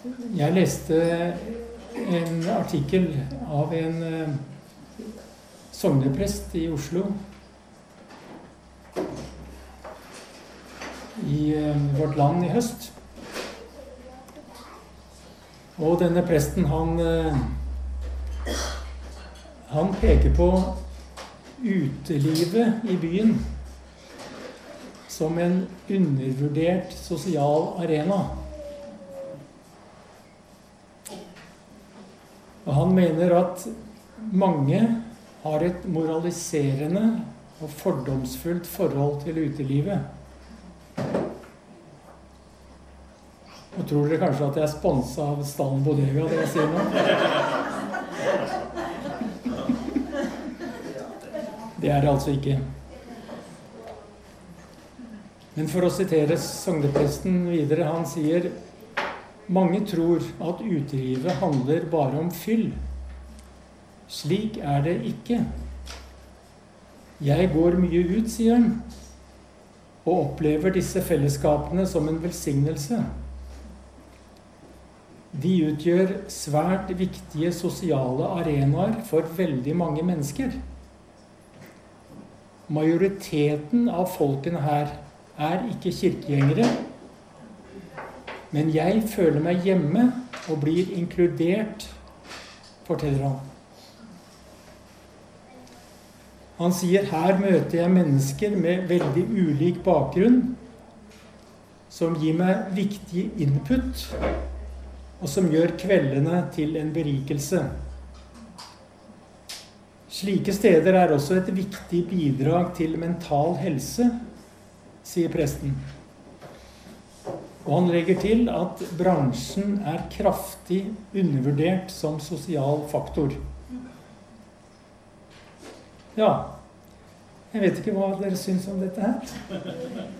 Jeg leste en artikkel av en eh, sogneprest i Oslo. I eh, Vårt Land i høst. Og denne presten, han eh, Han peker på utelivet i byen som en undervurdert sosial arena. Og han mener at mange har et moraliserende og fordomsfullt forhold til utelivet. Og tror dere kanskje at jeg er sponsa av Stallen Bodega, det jeg sier nå? Det er det altså ikke. Men for å sitere sognepresten videre, han sier mange tror at utelivet handler bare om fyll. Slik er det ikke. Jeg går mye ut, sier han, og opplever disse fellesskapene som en velsignelse. De utgjør svært viktige sosiale arenaer for veldig mange mennesker. Majoriteten av folkene her er ikke kirkegjengere men jeg føler meg hjemme og blir inkludert, forteller han. Han sier her møter jeg mennesker med veldig ulik bakgrunn, som gir meg viktig input, og som gjør kveldene til en berikelse. Slike steder er også et viktig bidrag til mental helse, sier presten. Og han legger til at bransjen er kraftig undervurdert som sosial faktor. Ja Jeg vet ikke hva dere syns om dette her.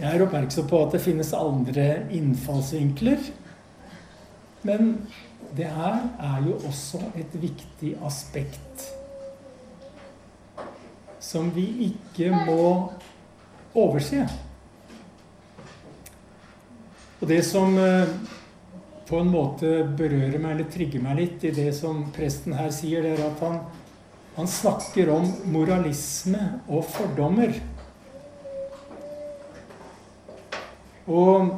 Jeg er oppmerksom på at det finnes andre innfallsvinkler. Men det her er jo også et viktig aspekt som vi ikke må overse. Og det som eh, på en måte berører meg eller trigger meg litt i det som presten her sier, det er at han, han snakker om moralisme og fordommer. Og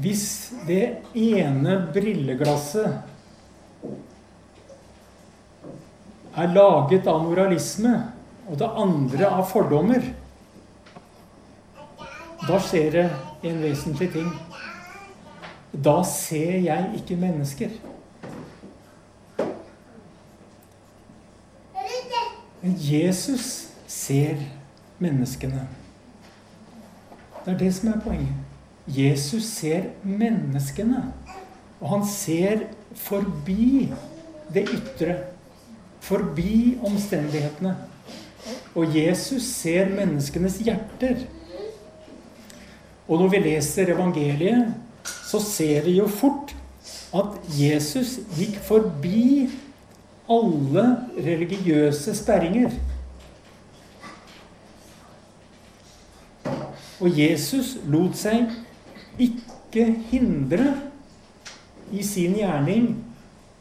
hvis det ene brilleglasset er laget av moralisme, og det andre av fordommer, da skjer det en vesentlig ting. Da ser jeg ikke mennesker. Men Jesus ser menneskene. Det er det som er poenget. Jesus ser menneskene. Og han ser forbi det ytre. Forbi omstendighetene. Og Jesus ser menneskenes hjerter. Og når vi leser evangeliet, så ser vi jo fort at Jesus gikk forbi alle religiøse sperringer. Og Jesus lot seg ikke hindre i sin gjerning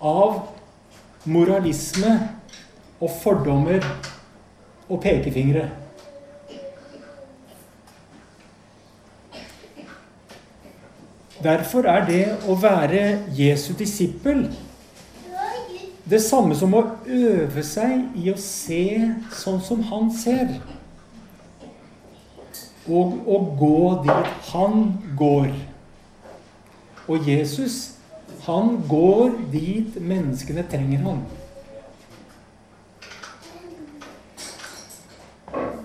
av moralisme og fordommer og pekefingre. Derfor er det å være Jesu disippel det samme som å øve seg i å se sånn som han ser. Og å gå dit han går. Og Jesus, han går dit menneskene trenger han.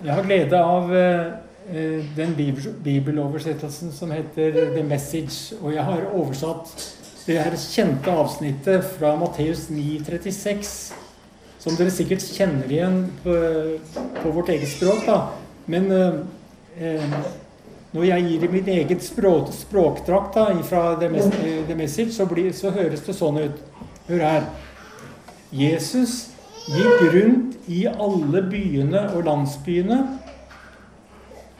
Jeg har glede av eh, den bibeloversettelsen som heter 'The Message'. Og jeg har oversatt det her kjente avsnittet fra Matteus 9,36, som dere sikkert kjenner igjen på, på vårt eget språk. da. Men eh, eh når jeg gir det min eget språk, språkdrakt fra The, The Message, så, blir, så høres det sånn ut. Hør her. Jesus gikk rundt i alle byene og landsbyene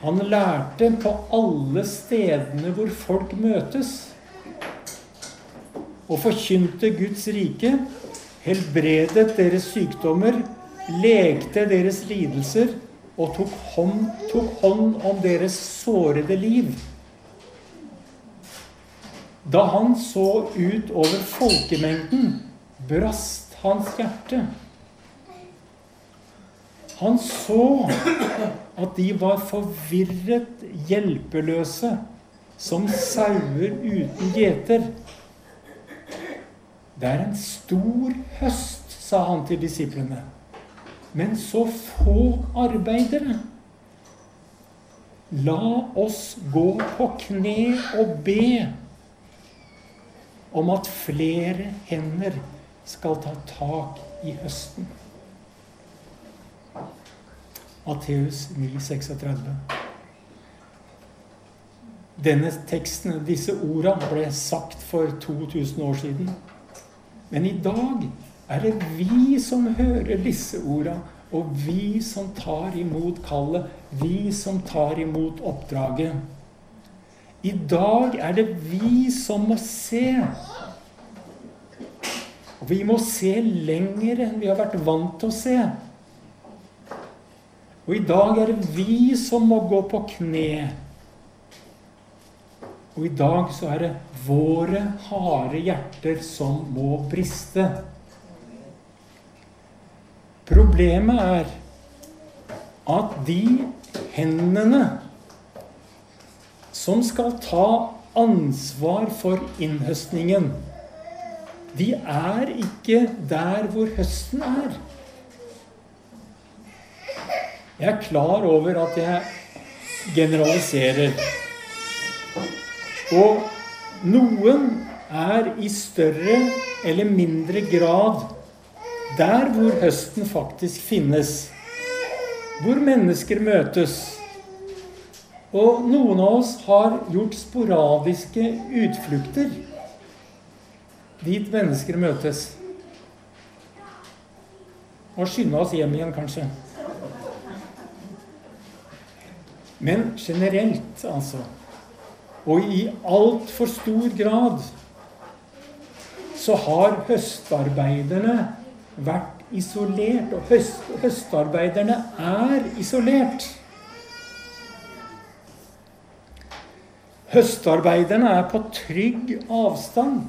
Han lærte på alle stedene hvor folk møtes. Og forkynte Guds rike, helbredet deres sykdommer, lekte deres lidelser og tok hånd, tok hånd om deres sårede liv. Da han så ut over folkemengden, brast hans hjerte. Han så at de var forvirret, hjelpeløse, som sauer uten gjeter. Det er en stor høst, sa han til disiplene, men så få arbeidere. La oss gå på kne og be om at flere hender skal ta tak i høsten. Matteus 9,36. Denne teksten, disse orda, ble sagt for 2000 år siden. Men i dag er det vi som hører disse orda, og vi som tar imot kallet, vi som tar imot oppdraget. I dag er det vi som må se. Og vi må se lenger enn vi har vært vant til å se. Og i dag er det vi som må gå på kne. Og i dag så er det våre harde hjerter som må briste. Problemet er at de hendene som skal ta ansvar for innhøstningen, de er ikke der hvor høsten er. Jeg er klar over at jeg generaliserer. Og noen er i større eller mindre grad der hvor høsten faktisk finnes. Hvor mennesker møtes. Og noen av oss har gjort sporadiske utflukter dit mennesker møtes. Og skynde oss hjem igjen, kanskje. Men generelt, altså, og i altfor stor grad, så har høstarbeiderne vært isolert. Og høst, høstarbeiderne er isolert. Høstarbeiderne er på trygg avstand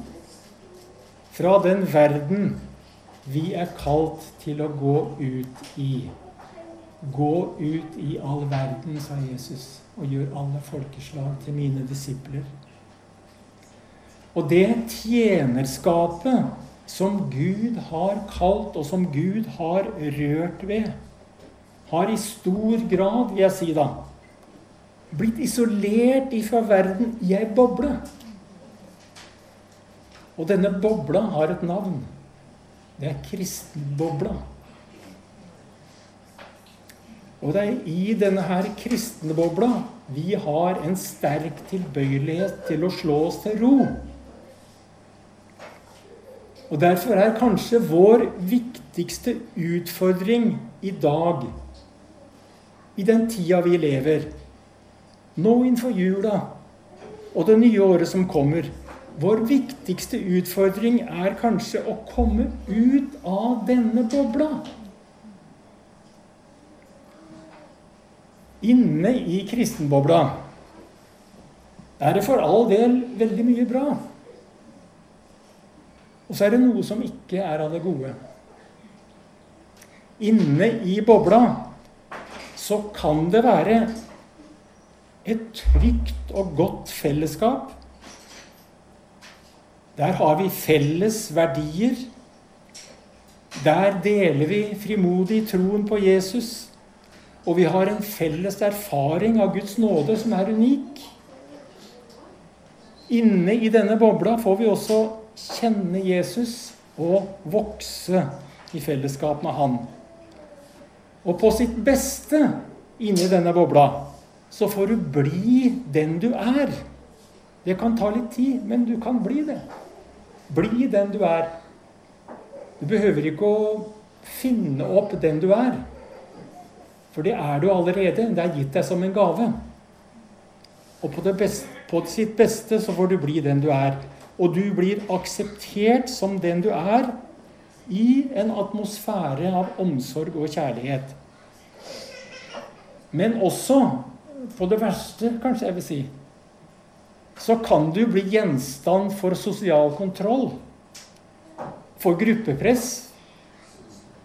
fra den verden vi er kalt til å gå ut i. Gå ut i all verden, sa Jesus, og gjør alle folkeslag til mine disipler. Og det tjenerskapet som Gud har kalt, og som Gud har rørt ved, har i stor grad, vil jeg si da, blitt isolert ifra verden i ei boble. Og denne bobla har et navn. Det er kristenbobla. Og det er i denne her kristne bobla vi har en sterk tilbøyelighet til å slå oss til ro. Og derfor er kanskje vår viktigste utfordring i dag, i den tida vi lever, nå innenfor jula og det nye året som kommer Vår viktigste utfordring er kanskje å komme ut av denne bobla. Inne i kristenbobla er det for all del veldig mye bra. Og så er det noe som ikke er av det gode. Inne i bobla så kan det være et trygt og godt fellesskap. Der har vi felles verdier. Der deler vi frimodig troen på Jesus. Og vi har en felles erfaring av Guds nåde som er unik. Inne i denne bobla får vi også kjenne Jesus og vokse i fellesskap med Han. Og på sitt beste inni denne bobla så får du bli den du er. Det kan ta litt tid, men du kan bli det. Bli den du er. Du behøver ikke å finne opp den du er. For det er du allerede. Det er gitt deg som en gave. Og på, beste, på sitt beste så får du bli den du er. Og du blir akseptert som den du er, i en atmosfære av omsorg og kjærlighet. Men også, på det verste, kanskje jeg vil si, så kan du bli gjenstand for sosial kontroll, for gruppepress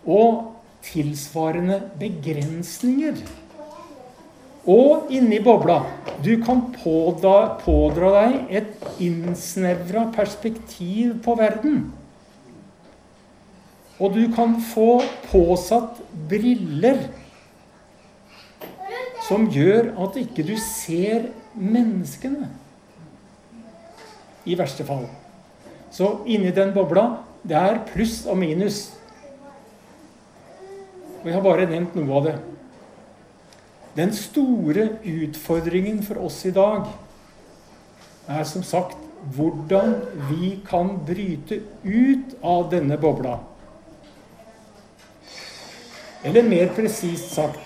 og tilsvarende begrensninger. Og inni bobla du kan pådra, pådra deg et innsnevra perspektiv på verden. Og du kan få påsatt briller som gjør at ikke du ser menneskene. I verste fall. Så inni den bobla det er pluss og minus. Og jeg har bare nevnt noe av det. Den store utfordringen for oss i dag er som sagt hvordan vi kan bryte ut av denne bobla. Eller mer presist sagt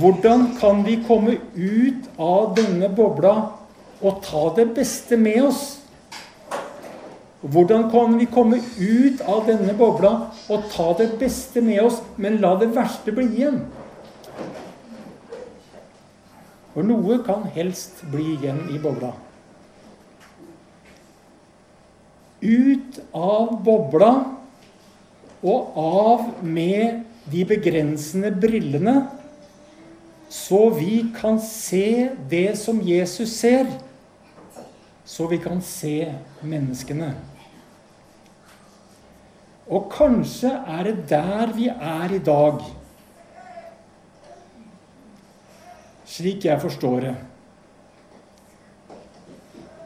hvordan kan vi komme ut av denne bobla og ta det beste med oss? Hvordan kan vi komme ut av denne bobla og ta det beste med oss, men la det verste bli igjen? For noe kan helst bli igjen i bobla. Ut av bobla og av med de begrensende brillene, så vi kan se det som Jesus ser. Så vi kan se menneskene. Og kanskje er det der vi er i dag. Slik jeg forstår det.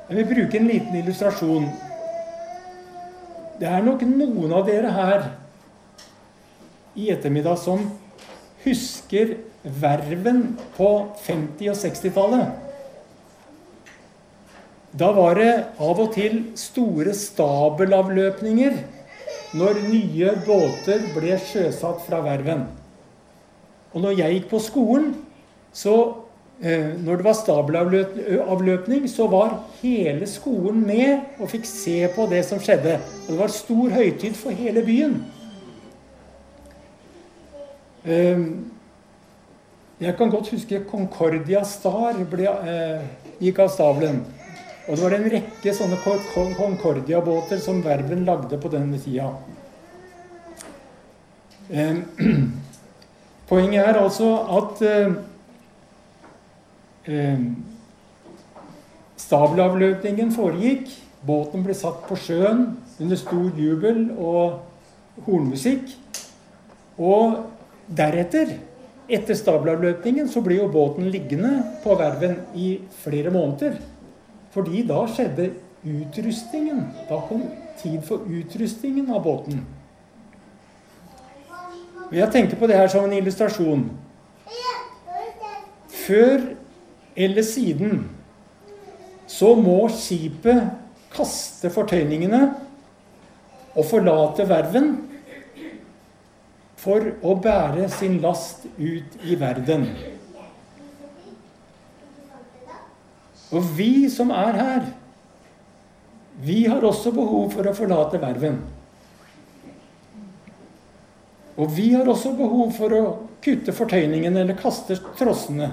Jeg vil bruke en liten illustrasjon. Det er nok noen av dere her i ettermiddag som husker verven på 50- og 60-tallet. Da var det av og til store stabelavløpninger når nye båter ble sjøsatt fra verven. Og når jeg gikk på skolen, så eh, når det var stabelavløpning, så var hele skolen med og fikk se på det som skjedde. Og det var stor høytid for hele byen. Ehm, jeg kan godt huske Concordia Star ble, eh, gikk av stabelen. Og det var en rekke sånne Concordia-båter som Verven lagde på denne tida. Poenget er altså at eh, stabelavløpningen foregikk. Båten ble satt på sjøen under stor jubel og hornmusikk. Og Deretter, etter stabelavløpningen, så ble jo båten liggende på verven i flere måneder. Fordi da skjedde utrustningen. Da kom tid for utrustningen av båten. Jeg tenker på det her som en illustrasjon. Før eller siden så må skipet kaste fortøyningene og forlate verven for å bære sin last ut i verden. Og vi som er her, vi har også behov for å forlate verven. Og vi har også behov for å kutte fortøyningen eller kaste trossene.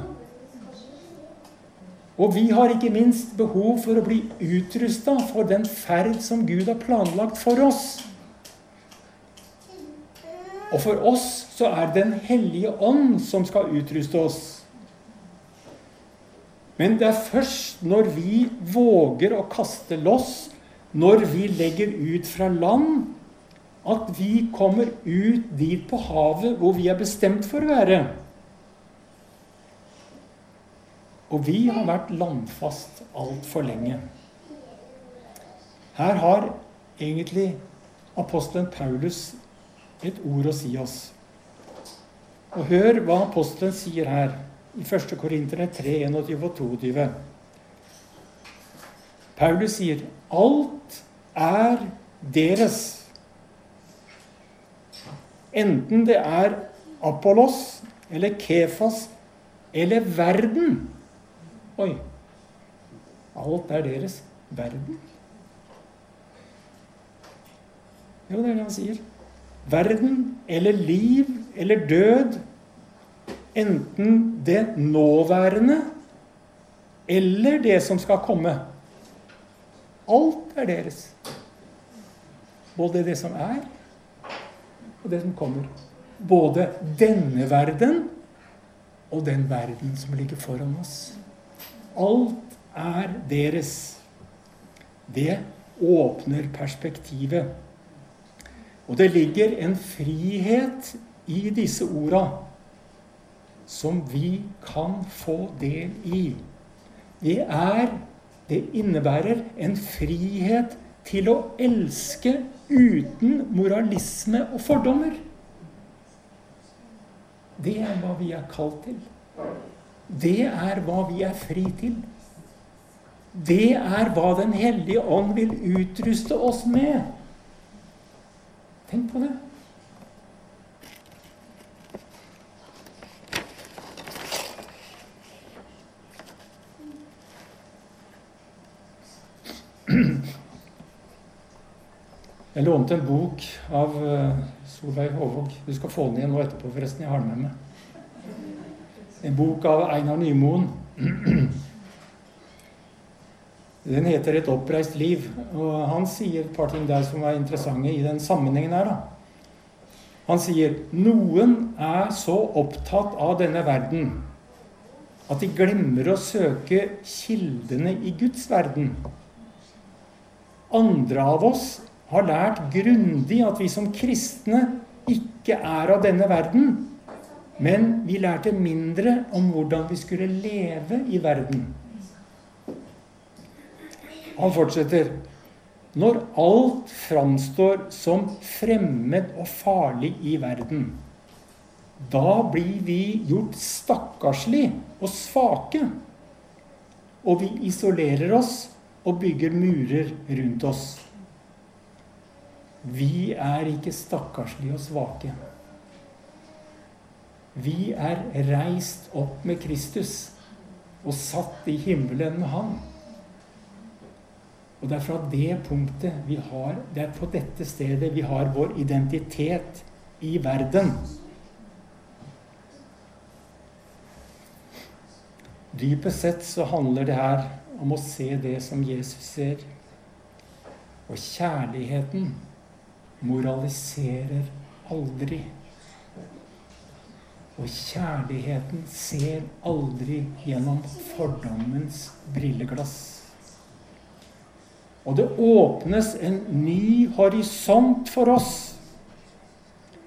Og vi har ikke minst behov for å bli utrusta for den ferd som Gud har planlagt for oss. Og for oss så er det Den hellige ånd som skal utruste oss. Men det er først når vi våger å kaste loss, når vi legger ut fra land, at vi kommer ut dit på havet hvor vi er bestemt for å være. Og vi har vært landfast altfor lenge. Her har egentlig apostelen Paulus et ord å si oss. Og hør hva apostelen sier her i 1. Korinterne 3, 21 og 22. Paulus sier alt er deres. Enten det er Apollos eller Kefas eller verden. Oi. Alt er deres. Verden. Jo, det er det han sier. Verden eller liv eller død. Enten det nåværende eller det som skal komme. Alt er deres. Både det som er, og det som kommer. Både denne verden og den verden som ligger foran oss. Alt er deres. Det åpner perspektivet. Og det ligger en frihet i disse orda som vi kan få del i. Det er Det innebærer en frihet til å elske uten moralisme og fordommer. Det er hva vi er kalt til. Det er hva vi er fri til. Det er hva Den hellige ånd vil utruste oss med. Tenk på det. Jeg lånte en bok av eh, Solveig Håvåg. Du skal få den igjen nå etterpå, forresten. Jeg har den med meg. En bok av Einar Nymoen. Den heter 'Et oppreist liv'. Og han sier et par ting der som er interessante i den sammenhengen her. da. Han sier noen er så opptatt av denne verden at de glemmer å søke kildene i Guds verden. Andre av oss har lært grundig at vi som kristne ikke er av denne verden, men vi lærte mindre om hvordan vi skulle leve i verden. Han fortsetter. Når alt framstår som fremmed og farlig i verden, da blir vi gjort stakkarslig og svake. Og vi isolerer oss og bygger murer rundt oss. Vi er ikke stakkarslige og svake. Vi er reist opp med Kristus og satt i himmelen med Han. Og det er fra det punktet vi har Det er på dette stedet vi har vår identitet i verden. Dypest sett så handler det her om å se det som Jesus ser. Og kjærligheten moraliserer aldri. Og kjærligheten ser aldri gjennom fordommens brilleglass. Og det åpnes en ny horisont for oss.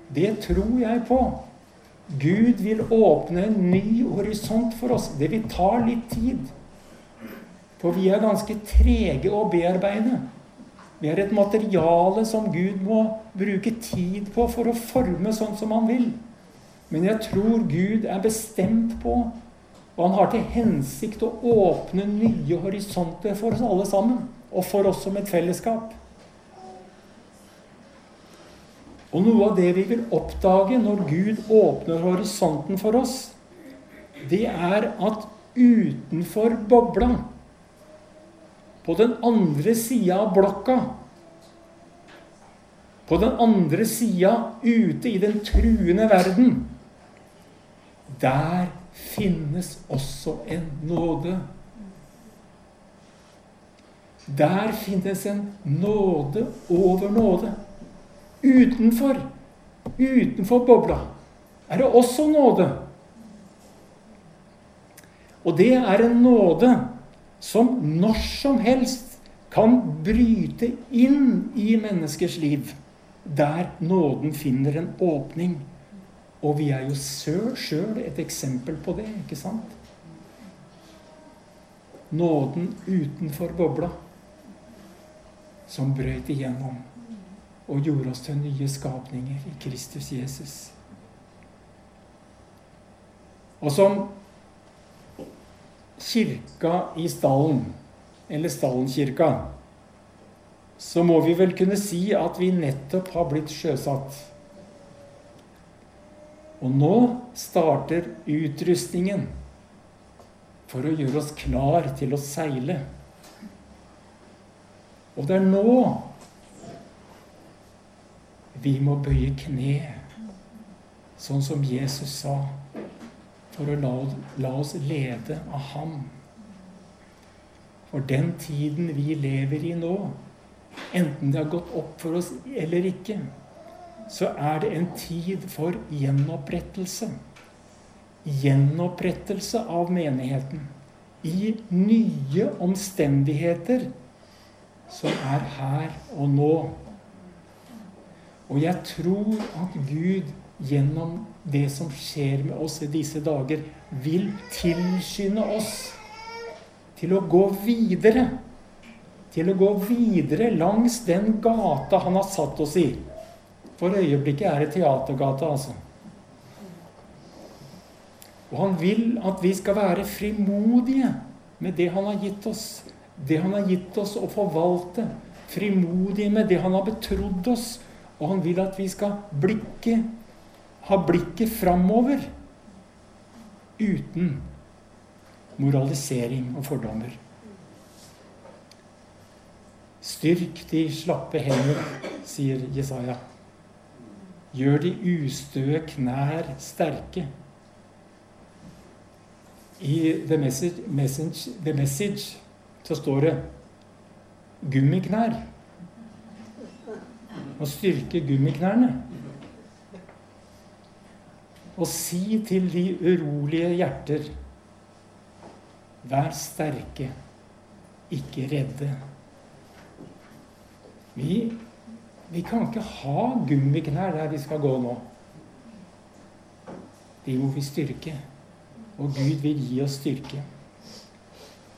Det tror jeg på. Gud vil åpne en ny horisont for oss. Det vil ta litt tid. For vi er ganske trege å bearbeide. Vi er et materiale som Gud må bruke tid på for å forme sånn som han vil. Men jeg tror Gud er bestemt på, og han har til hensikt å åpne nye horisonter for oss alle sammen. Og for oss som et fellesskap. Og noe av det vi vil oppdage når Gud åpner horisonten for oss, det er at utenfor bobla på den andre sida av blokka. På den andre sida, ute i den truende verden. Der finnes også en nåde. Der finnes en nåde over nåde. Utenfor, utenfor bobla, er det også nåde. Og det er en nåde som når som helst kan bryte inn i menneskers liv, der nåden finner en åpning. Og vi er jo sjøl et eksempel på det, ikke sant? Nåden utenfor bobla, som brøt igjennom og gjorde oss til nye skapninger i Kristus Jesus. Og som kirka i stallen, eller Stallenkirka, så må vi vel kunne si at vi nettopp har blitt sjøsatt. Og nå starter utrustningen for å gjøre oss klar til å seile. Og det er nå vi må bøye kne, sånn som Jesus sa, for å la, la oss lede av ham. For den tiden vi lever i nå, enten det har gått opp for oss eller ikke, så er det en tid for gjenopprettelse. Gjenopprettelse av menigheten i nye omstendigheter som er her og nå. Og jeg tror at Gud gjennom det som skjer med oss i disse dager, vil tilskynde oss til å gå videre. Til å gå videre langs den gata han har satt oss i. For øyeblikket er det teatergata, altså. Og han vil at vi skal være frimodige med det han har gitt oss. Det han har gitt oss å forvalte. Frimodige med det han har betrodd oss. Og han vil at vi skal blikke, ha blikket framover. Uten moralisering og fordommer. Styrk de slappe hender, sier Jesaja. Gjør de ustøe knær sterke. I The Message, message, The Message så står det gummiknær. Å styrke gummiknærne. Og si til de urolige hjerter Vær sterke, ikke redde. Vi, vi kan ikke ha gummiknær der vi skal gå nå. De må vi styrke. Og Gud vil gi oss styrke.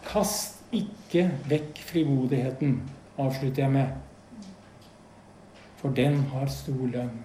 Kast ikke vekk frimodigheten, avslutter jeg med. For den har stor lønn.